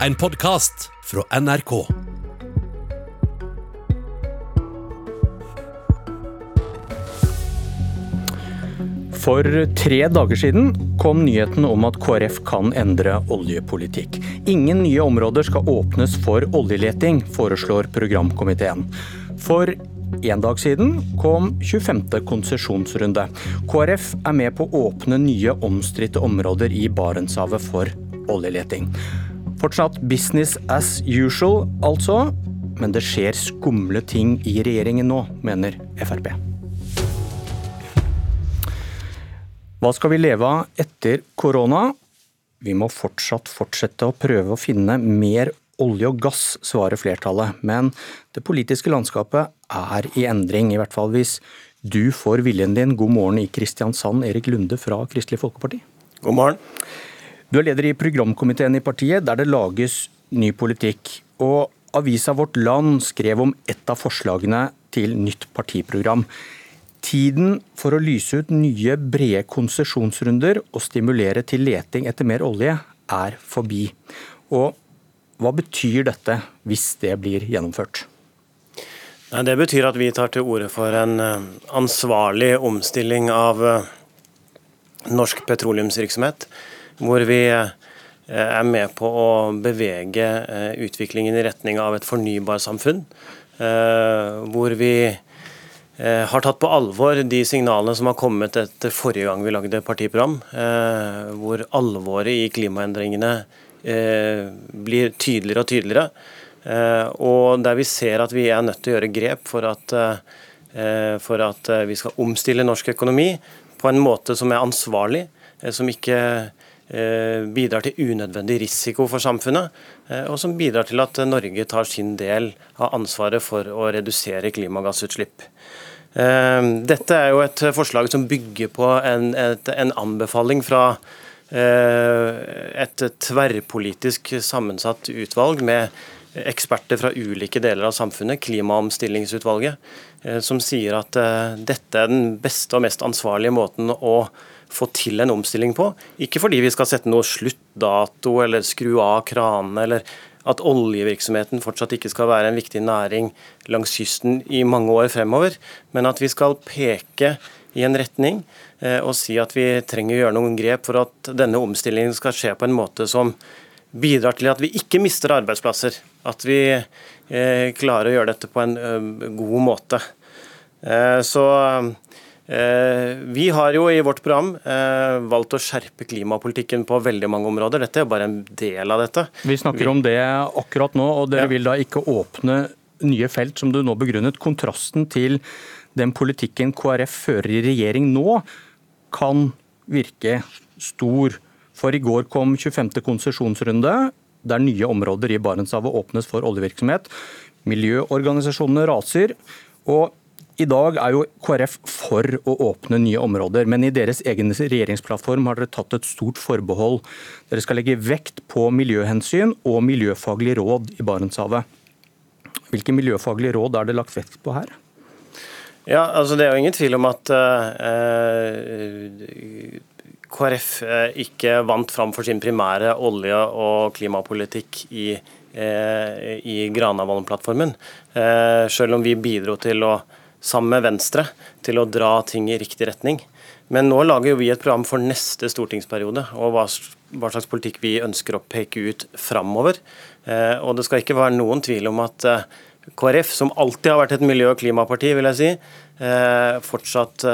En podkast fra NRK. For tre dager siden kom nyheten om at KrF kan endre oljepolitikk. Ingen nye områder skal åpnes for oljeleting, foreslår programkomiteen. For en dag siden kom 25. konsesjonsrunde. KrF er med på å åpne nye omstridte områder i Barentshavet for oljeleting. Fortsatt business as usual, altså. Men det skjer skumle ting i regjeringen nå, mener Frp. Hva skal vi leve av etter korona? Vi må fortsatt fortsette å prøve å finne mer olje og gass, svarer flertallet. Men det politiske landskapet er i endring, i hvert fall hvis du får viljen din. God morgen i Kristiansand, Erik Lunde fra Kristelig Folkeparti. God morgen. Du er leder i programkomiteen i partiet, der det lages ny politikk. Og avisa Vårt Land skrev om et av forslagene til nytt partiprogram. Tiden for å lyse ut nye, brede konsesjonsrunder og stimulere til leting etter mer olje er forbi. Og hva betyr dette, hvis det blir gjennomført? Det betyr at vi tar til orde for en eh, ansvarlig omstilling av eh, norsk petroleumsvirksomhet. Hvor vi eh, er med på å bevege utviklingen i retning av et fornybarsamfunn. Hvor vi Eh, har tatt på alvor de signalene som har kommet etter forrige gang vi lagde partiprogram, eh, hvor alvoret i klimaendringene eh, blir tydeligere og tydeligere. Og der vi ser at vi er nødt til å gjøre grep for at, for at vi skal omstille norsk økonomi på en måte som er ansvarlig, som ikke bidrar til unødvendig risiko for samfunnet, og som bidrar til at Norge tar sin del av ansvaret for å redusere klimagassutslipp. Ehm, dette er jo et forslag som bygger på en, et, en anbefaling fra eh, et tverrpolitisk sammensatt utvalg med eksperter fra ulike deler av samfunnet, Klimaomstillingsutvalget, eh, som sier at eh, dette er den beste og mest ansvarlige måten å få til en omstilling på. Ikke fordi vi skal sette noe sluttdato eller skru av kranene eller at oljevirksomheten fortsatt ikke skal være en viktig næring langs kysten i mange år fremover, men at vi skal peke i en retning eh, og si at vi trenger å gjøre noen grep for at denne omstillingen skal skje på en måte som bidrar til at vi ikke mister arbeidsplasser. At vi eh, klarer å gjøre dette på en eh, god måte. Så vi har jo i vårt program eh, valgt å skjerpe klimapolitikken på veldig mange områder. Dette er bare en del av dette. Vi snakker om det akkurat nå, og dere ja. vil da ikke åpne nye felt, som du nå begrunnet. Kontrasten til den politikken KrF fører i regjering nå, kan virke stor. For i går kom 25. konsesjonsrunde, der nye områder i Barentshavet åpnes for oljevirksomhet. Miljøorganisasjonene raser. og i dag er jo KrF for å åpne nye områder, men i deres egen regjeringsplattform har dere tatt et stort forbehold. Dere skal legge vekt på miljøhensyn og miljøfaglige råd i Barentshavet. Hvilke miljøfaglige råd er det lagt vekt på her? Ja, altså Det er jo ingen tvil om at uh, KrF uh, ikke vant fram for sin primære olje- og klimapolitikk i, uh, i Granavolden-plattformen. Selv om vi bidro til å sammen med Venstre til å dra ting i riktig retning. Men nå lager vi et program for neste stortingsperiode, og hva, slags politikk vi ønsker å peke ut framover. Eh, og det skal ikke være noen tvil om at eh, KrF, som alltid har vært et miljø- og klimaparti, vil jeg si, eh, fortsatt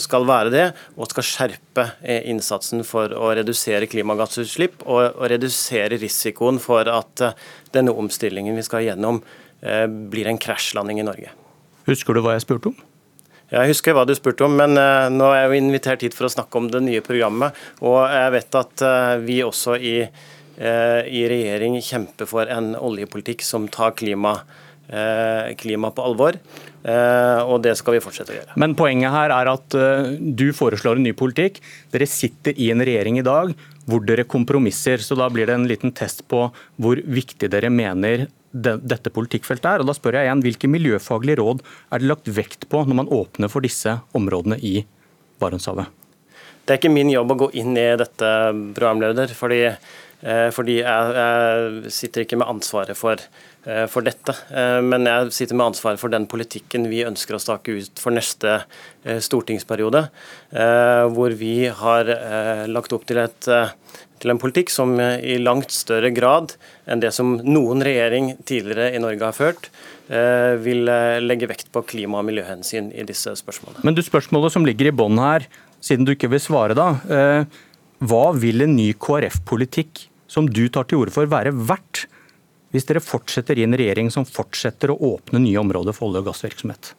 skal være det, og skal skjerpe innsatsen for å redusere klimagassutslipp og, og redusere risikoen for at denne omstillingen vi skal gjennom, blir en krasjlanding i Norge. Husker du hva jeg spurte om? Jeg husker hva du spurte om, men uh, nå er jeg jo invitert hit for å snakke om det nye programmet. Og jeg vet at uh, vi også i, uh, i, regjering kjemper for en oljepolitikk som tar klima, klima på alvor. og det skal vi fortsette å gjøre. Men poenget her er at du foreslår en ny politikk. Dere sitter i en regjering i dag hvor dere kompromisser. Så da blir det en liten test på hvor viktig dere mener dette politikkfeltet er. Og da spør jeg igjen, Hvilke miljøfaglige råd er det lagt vekt på når man åpner for disse områdene i Barentshavet? Det er ikke min jobb å gå inn i dette, programleder. fordi Fordi jeg, jeg sitter ikke med ansvaret for, for dette. Men jeg sitter med ansvaret for den politikken vi ønsker å stake ut for neste stortingsperiode. Hvor vi har lagt opp til, et, til en politikk som i langt større grad enn det som noen regjering tidligere i Norge har ført, Eh, vil eh, legge vekt på klima- og miljøhensyn i disse spørsmålene. Men du, Spørsmålet som ligger i bånn her, siden du ikke vil svare da. Eh, hva vil en ny KrF-politikk som du tar til orde for være verdt, hvis dere fortsetter i en regjering som fortsetter å åpne nye områder for olje- og gassvirksomhet?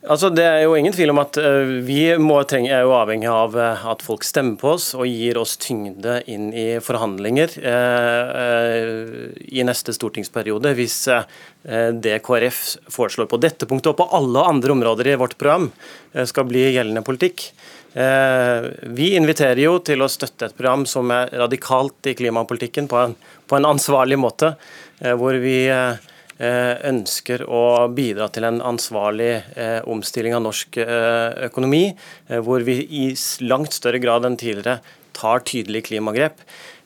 Altså, det er jo ingen tvil om at uh, vi må, trenge, er jo avhengig av uh, at folk stemmer på oss og gir oss tyngde inn i forhandlinger uh, i neste stortingsperiode. Hvis det KrF foreslår på dette punktet og på alle andre områder i vårt program skal bli gjeldende politikk. Vi inviterer jo til å støtte et program som er radikalt i klimapolitikken på en, på en ansvarlig måte, hvor vi Eh, ønsker å bidra til en ansvarlig eh, omstilling av norsk eh, økonomi, hvor vi i langt større grad enn tidligere tar tydelige klimagrep.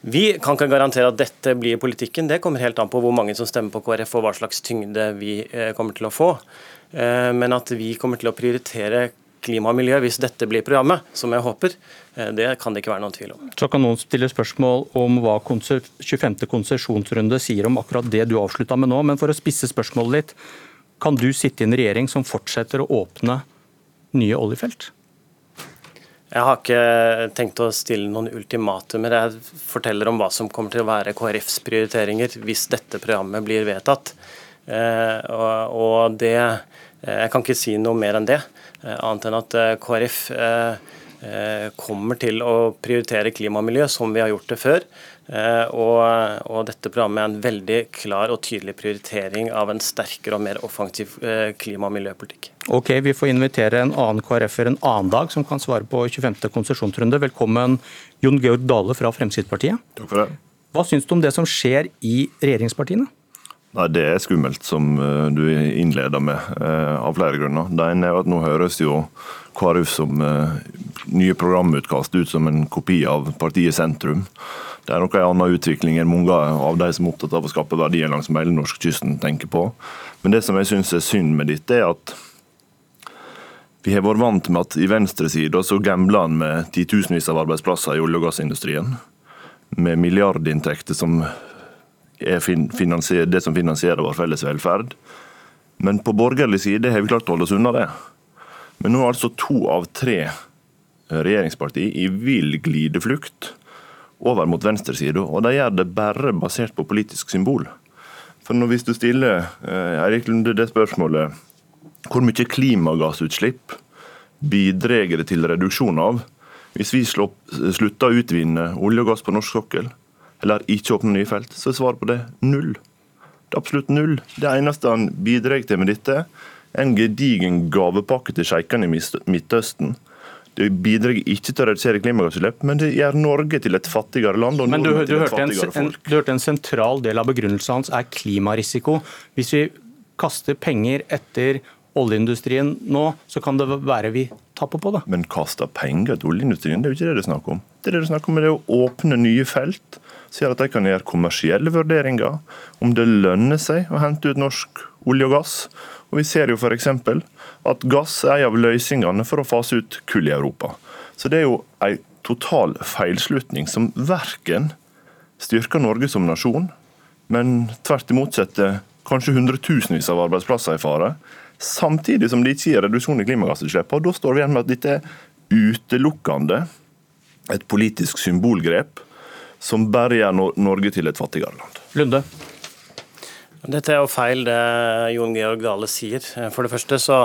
Vi kan ikke garantere at dette blir politikken, det kommer helt an på hvor mange som stemmer på KrF og hva slags tyngde vi kommer til å få. Men at vi kommer til å prioritere klima og miljø hvis dette blir programmet, som jeg håper, eh, det kan det ikke være noen tvil om. Så kan noen stille spørsmål om hva 25. konsesjonsrunde sier om akkurat det du avslutta med nå, men for å spisse spørsmålet litt, kan du sitte i en regjering som fortsetter å åpne nye oljefelt? Jeg har ikke tenkt å stille noen ultimatumer. Jeg forteller om hva som kommer til å være KrFs prioriteringer hvis dette programmet blir vedtatt. Eh, og det, Jeg kan ikke si noe mer enn det. Eh, annet enn at eh, KrF eh, kommer til å prioritere klima og miljø som vi har gjort det før. Og, og, dette programmet er en veldig klar og tydelig prioritering av en sterkere og mer offensiv klima- og miljøpolitikk. Ok, Vi får invitere en annen KrF-er en annen dag som kan svare på 25. konsesjonsrunde. Velkommen, Jon Georg Dale fra Fremskrittspartiet. Takk for det. Hva syns du om det som skjer i regjeringspartiene? Nei, Det er skummelt, som eh, du innleder med, eh, av flere grunner. Det ene er at Nå høres jo KrF som eh, nye programutkast ut som en kopi av partiet Sentrum. Det er noe en annen utvikling enn mange av de som er opptatt av å skape verdier langs hele norskekysten tenker på. Men det som jeg syns er synd med dette, er at vi har vært vant med at i venstresida så gambler han med titusenvis av arbeidsplasser i olje- og gassindustrien. Med milliardinntekter som er det som finansierer vår felles velferd. Men på borgerlig side har vi klart å holde oss unna det. Men nå er altså to av tre regjeringspartier i vill glideflukt over mot venstresida, og de gjør det bare basert på politisk symbol. For når Hvis du stiller eh, Eirik Lunde det spørsmålet hvor mye klimagassutslipp bidrar det til reduksjon av hvis vi slutter å utvinne olje og gass på norsk sokkel? Eller ikke åpne nye felt, så er svaret på det null. Det er absolutt null. Det eneste han bidrar til med dette, er en gedigen gavepakke til sjeikene i Midtøsten. Det bidrar ikke til å redusere klimagassutslipp, men det gjør Norge til et fattigere land. og men du, du, hørte en, en, du, hørte en, sentral del av begrunnelsen hans er klimarisiko. Hvis vi kaster penger etter oljeindustrien nå, så kan det være vi taper på det. Men kaster penger til oljeindustrien, det er jo ikke det det er snakk om. Det er det det er snakk om, det er å åpne nye felt sier at de kan gjøre kommersielle vurderinger om det lønner seg å hente ut norsk olje og gass. Og Vi ser jo f.eks. at gass er en av løsningene for å fase ut kull i Europa. Så det er jo en total feilslutning som verken styrker Norge som nasjon, men tvert imot setter kanskje hundretusenvis av arbeidsplasser i fare. Samtidig som det ikke gir reduksjon i klimagassutslippene. Da står vi igjen med at dette er utelukkende et politisk symbolgrep som bare gjør Norge til et fattigere land. Lunde? Dette er jo feil det Jon Georg Dale sier. For det første så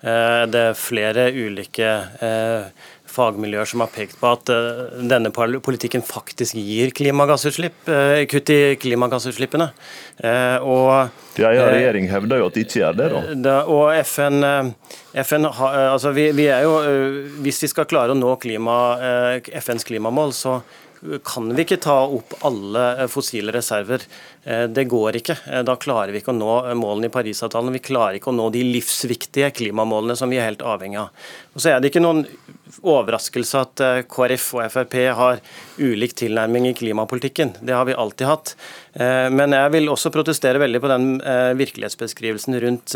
er det flere ulike eh, fagmiljøer som har pekt på at eh, denne politikken faktisk gir klimagassutslipp, eh, kutt i klimagassutslippene. Og, ja, ja, regjering hevder jo at de ikke gjør det, da. Og FN, FN altså vi, vi, er jo, Hvis vi skal klare å nå klima, FNs klimamål, så kan vi ikke ta opp alle eh, fossile reserver. Eh, det går ikke. Eh, da klarer vi ikke å nå målene i Parisavtalen. Vi klarer ikke å nå de livsviktige klimamålene som vi er helt avhengig av. Og så er det ikke noen overraskelse at eh, KrF og Frp har ulik tilnærming i klimapolitikken. Det har vi alltid hatt. Eh, men jeg vil også protestere veldig på den virkelighetsbeskrivelsen rundt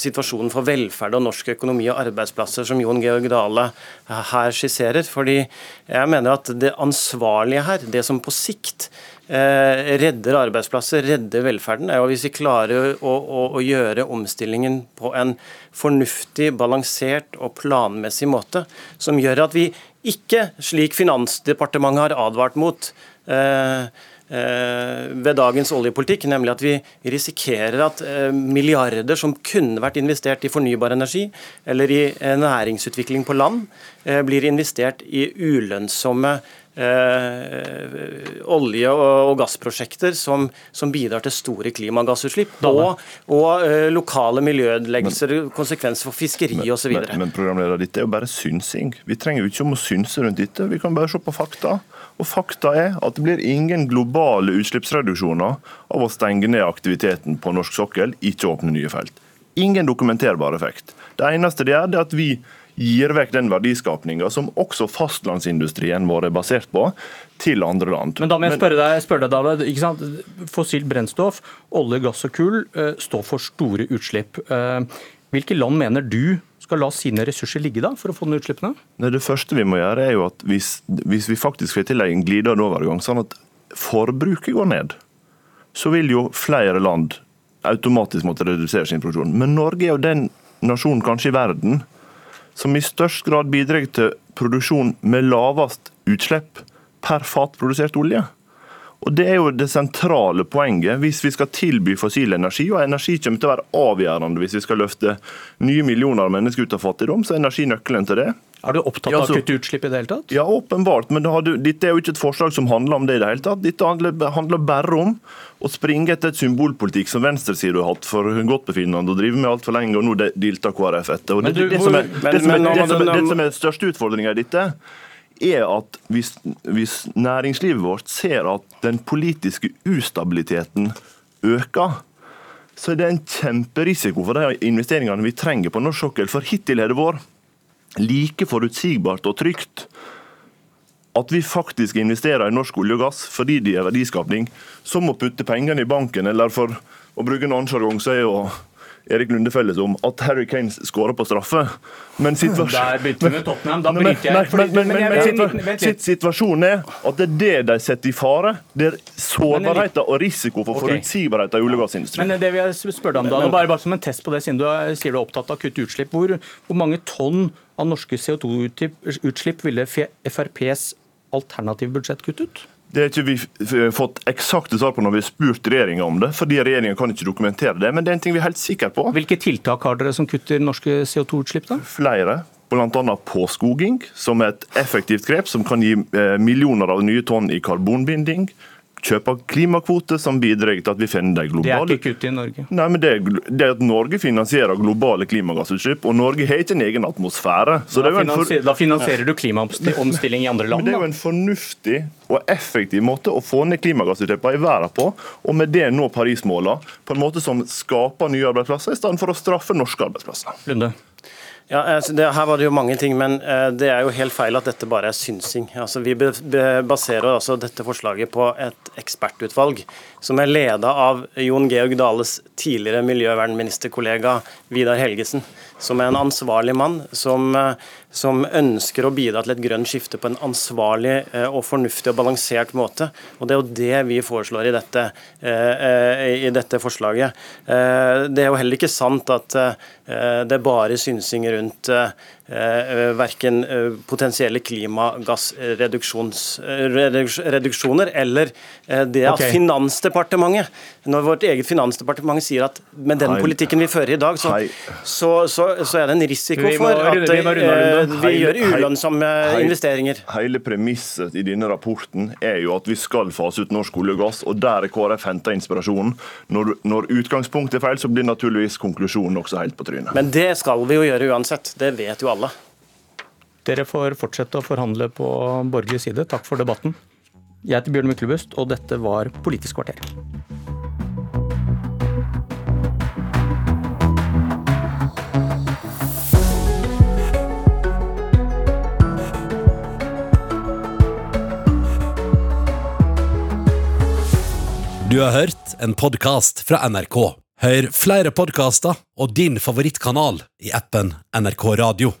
situasjonen for velferd og norsk økonomi og arbeidsplasser som Jon Georg Dale her skisserer. Fordi jeg mener at det ansvarlige her, det som på sikt Eh, redder arbeidsplasser, redder velferden, er jo hvis vi klarer å, å, å, gjøre omstillingen på en fornuftig, balansert og planmessig måte, som gjør at vi ikke, slik Finansdepartementet har advart mot, eh, eh, ved dagens oljepolitikk, nemlig at vi risikerer at milliarder som kunne vært investert i fornybar energi eller i næringsutvikling på land, blir investert i ulønnsomme eh, olje- og gassprosjekter som, som, bidrar til store klimagassutslipp. Og, og eh, lokale miljøødeleggelser, konsekvenser for fiskeri osv. Men, men programleder, dette er jo bare synsing. Vi trenger jo ikke om å synse rundt dette, vi kan bare se på fakta. Og Fakta er at det blir ingen globale utslippsreduksjoner av å stenge ned aktiviteten på norsk sokkel, ikke åpne nye felt. Ingen dokumenterbar effekt. Det eneste det det er at vi gir vekk den verdiskapinga som også fastlandsindustrien vår er basert på, til andre land. Men da må jeg spørre deg, spørre deg David, ikke sant? Fossilt brennstoff, olje, gass og kull uh, står for store utslipp. Uh, hvilke land mener du skal la sine ressurser ligge da, for å få ned utslippene? Det første vi må gjøre, er jo at hvis, hvis vi faktisk får til en glidende overgang, sånn at forbruket går ned, så vil jo flere land automatisk måtte redusere sin produksjon. Men Norge er jo den nasjonen kanskje i verden som i størst grad bidrar til produksjon med lavest utslipp per fat produsert olje. Og Det er jo det sentrale poenget hvis vi skal tilby fossil energi. Og energi kommer til å være avgjørende hvis vi skal løfte nye millioner av mennesker ut av fattigdom. Så er energi nøkkelen til det. Er du opptatt av å kutte utslipp i det hele tatt? Ja, åpenbart. Men det hadde, dette er jo ikke et forslag som handler om det i det hele tatt. Dette handler, handler bare om å springe etter et symbolpolitikk som venstresiden har hatt for godt befinnende og drive med altfor lenge, og nå dilter KrF etter. Og det, det, det, som er, det, som er, det, som er, det som er største utfordringa i dette, er at hvis, hvis næringslivet vårt ser at den politiske ustabiliteten øker, så er det en kjemperisiko for de investeringene vi trenger på norsk sokkel. For hittil har det vært like forutsigbart og trygt at vi faktisk investerer i norsk olje og gass fordi det er verdiskapning, som å putte pengene i banken, eller for å bruke en annen sjargong, så er jo Erik Lunde felles om at Harry Kane skårer på straffe. Men situasjonen er at det er det de setter i fare. Det er sårbarheten og risiko for okay. forutsigbarheten i olje- og gassindustrien. Men det vil jeg spørre om da, bare, bare som en test på det, siden du er, sier du er opptatt av å kutte utslipp. Hvor, hvor mange tonn av norske CO2-utslipp ville FrPs alternative budsjett kuttet? ut? Det har ikke vi fått eksakte svar på når vi har spurt regjeringa om det. fordi regjeringa kan ikke dokumentere det, Men det er en ting vi er helt sikre på. Hvilke tiltak har dere som kutter norske CO2-utslipp? da? Flere. Bl.a. påskoging, som er et effektivt grep som kan gi eh, millioner av nye tonn i karbonbinding kjøp av klimakvoter som bidrar til at vi finner de globale Det er ikke kutt i Norge? Nei, men det det at Norge finansierer globale klimagassutslipp, og Norge har ikke en egen atmosfære. Da finansierer, for... da, finansierer, du klimaomstilling i andre land? Men Det er jo en fornuftig og effektiv måte å få ned klimagassutslippene i verden på, og med det nå Paris-målene på en måte som skaper nye arbeidsplasser, i stedet for å straffe norske arbeidsplasser. Lunde. Ja, altså det, Her var det jo mange ting, men eh, det er jo helt feil at dette bare er synsing. Altså Vi baserer altså dette forslaget på et ekspertutvalg som er leda av Jon Georg Dales tidligere miljøvernministerkollega Vidar Helgesen som er en ansvarlig mann, som, eh, som, ønsker å bidra til et grønt skifte på en ansvarlig eh, og fornuftig og balansert måte. Og Det er jo det vi foreslår i dette, eh, i dette forslaget. Det er jo heller ikke sant at det er bare synsing rundt verken eh, potensielle klimagassreduksjoner eller eh, det at okay. Finansdepartementet Når vårt eget finansdepartement sier at med den Hei. politikken vi fører i dag, så, så, så, så er det en risiko for at vi, vi gjør ulønnsomme investeringer. Hele premisset i denne rapporten er jo at vi skal fase ut norsk olje og gass, og der er KrF henta inspirasjonen. Når, når utgangspunktet er feil, så blir naturligvis konklusjonen også helt på trynet. Men det skal vi jo gjøre uansett. Det vet jo alle alle. Dere får fortsette å forhandle på borgerlig side. Takk for debatten. Jeg heter Bjørn Myklebust, og dette var Politisk kvarter. Du har hørt en podkast fra NRK. Hør flere podkaster og din favorittkanal i appen NRK Radio.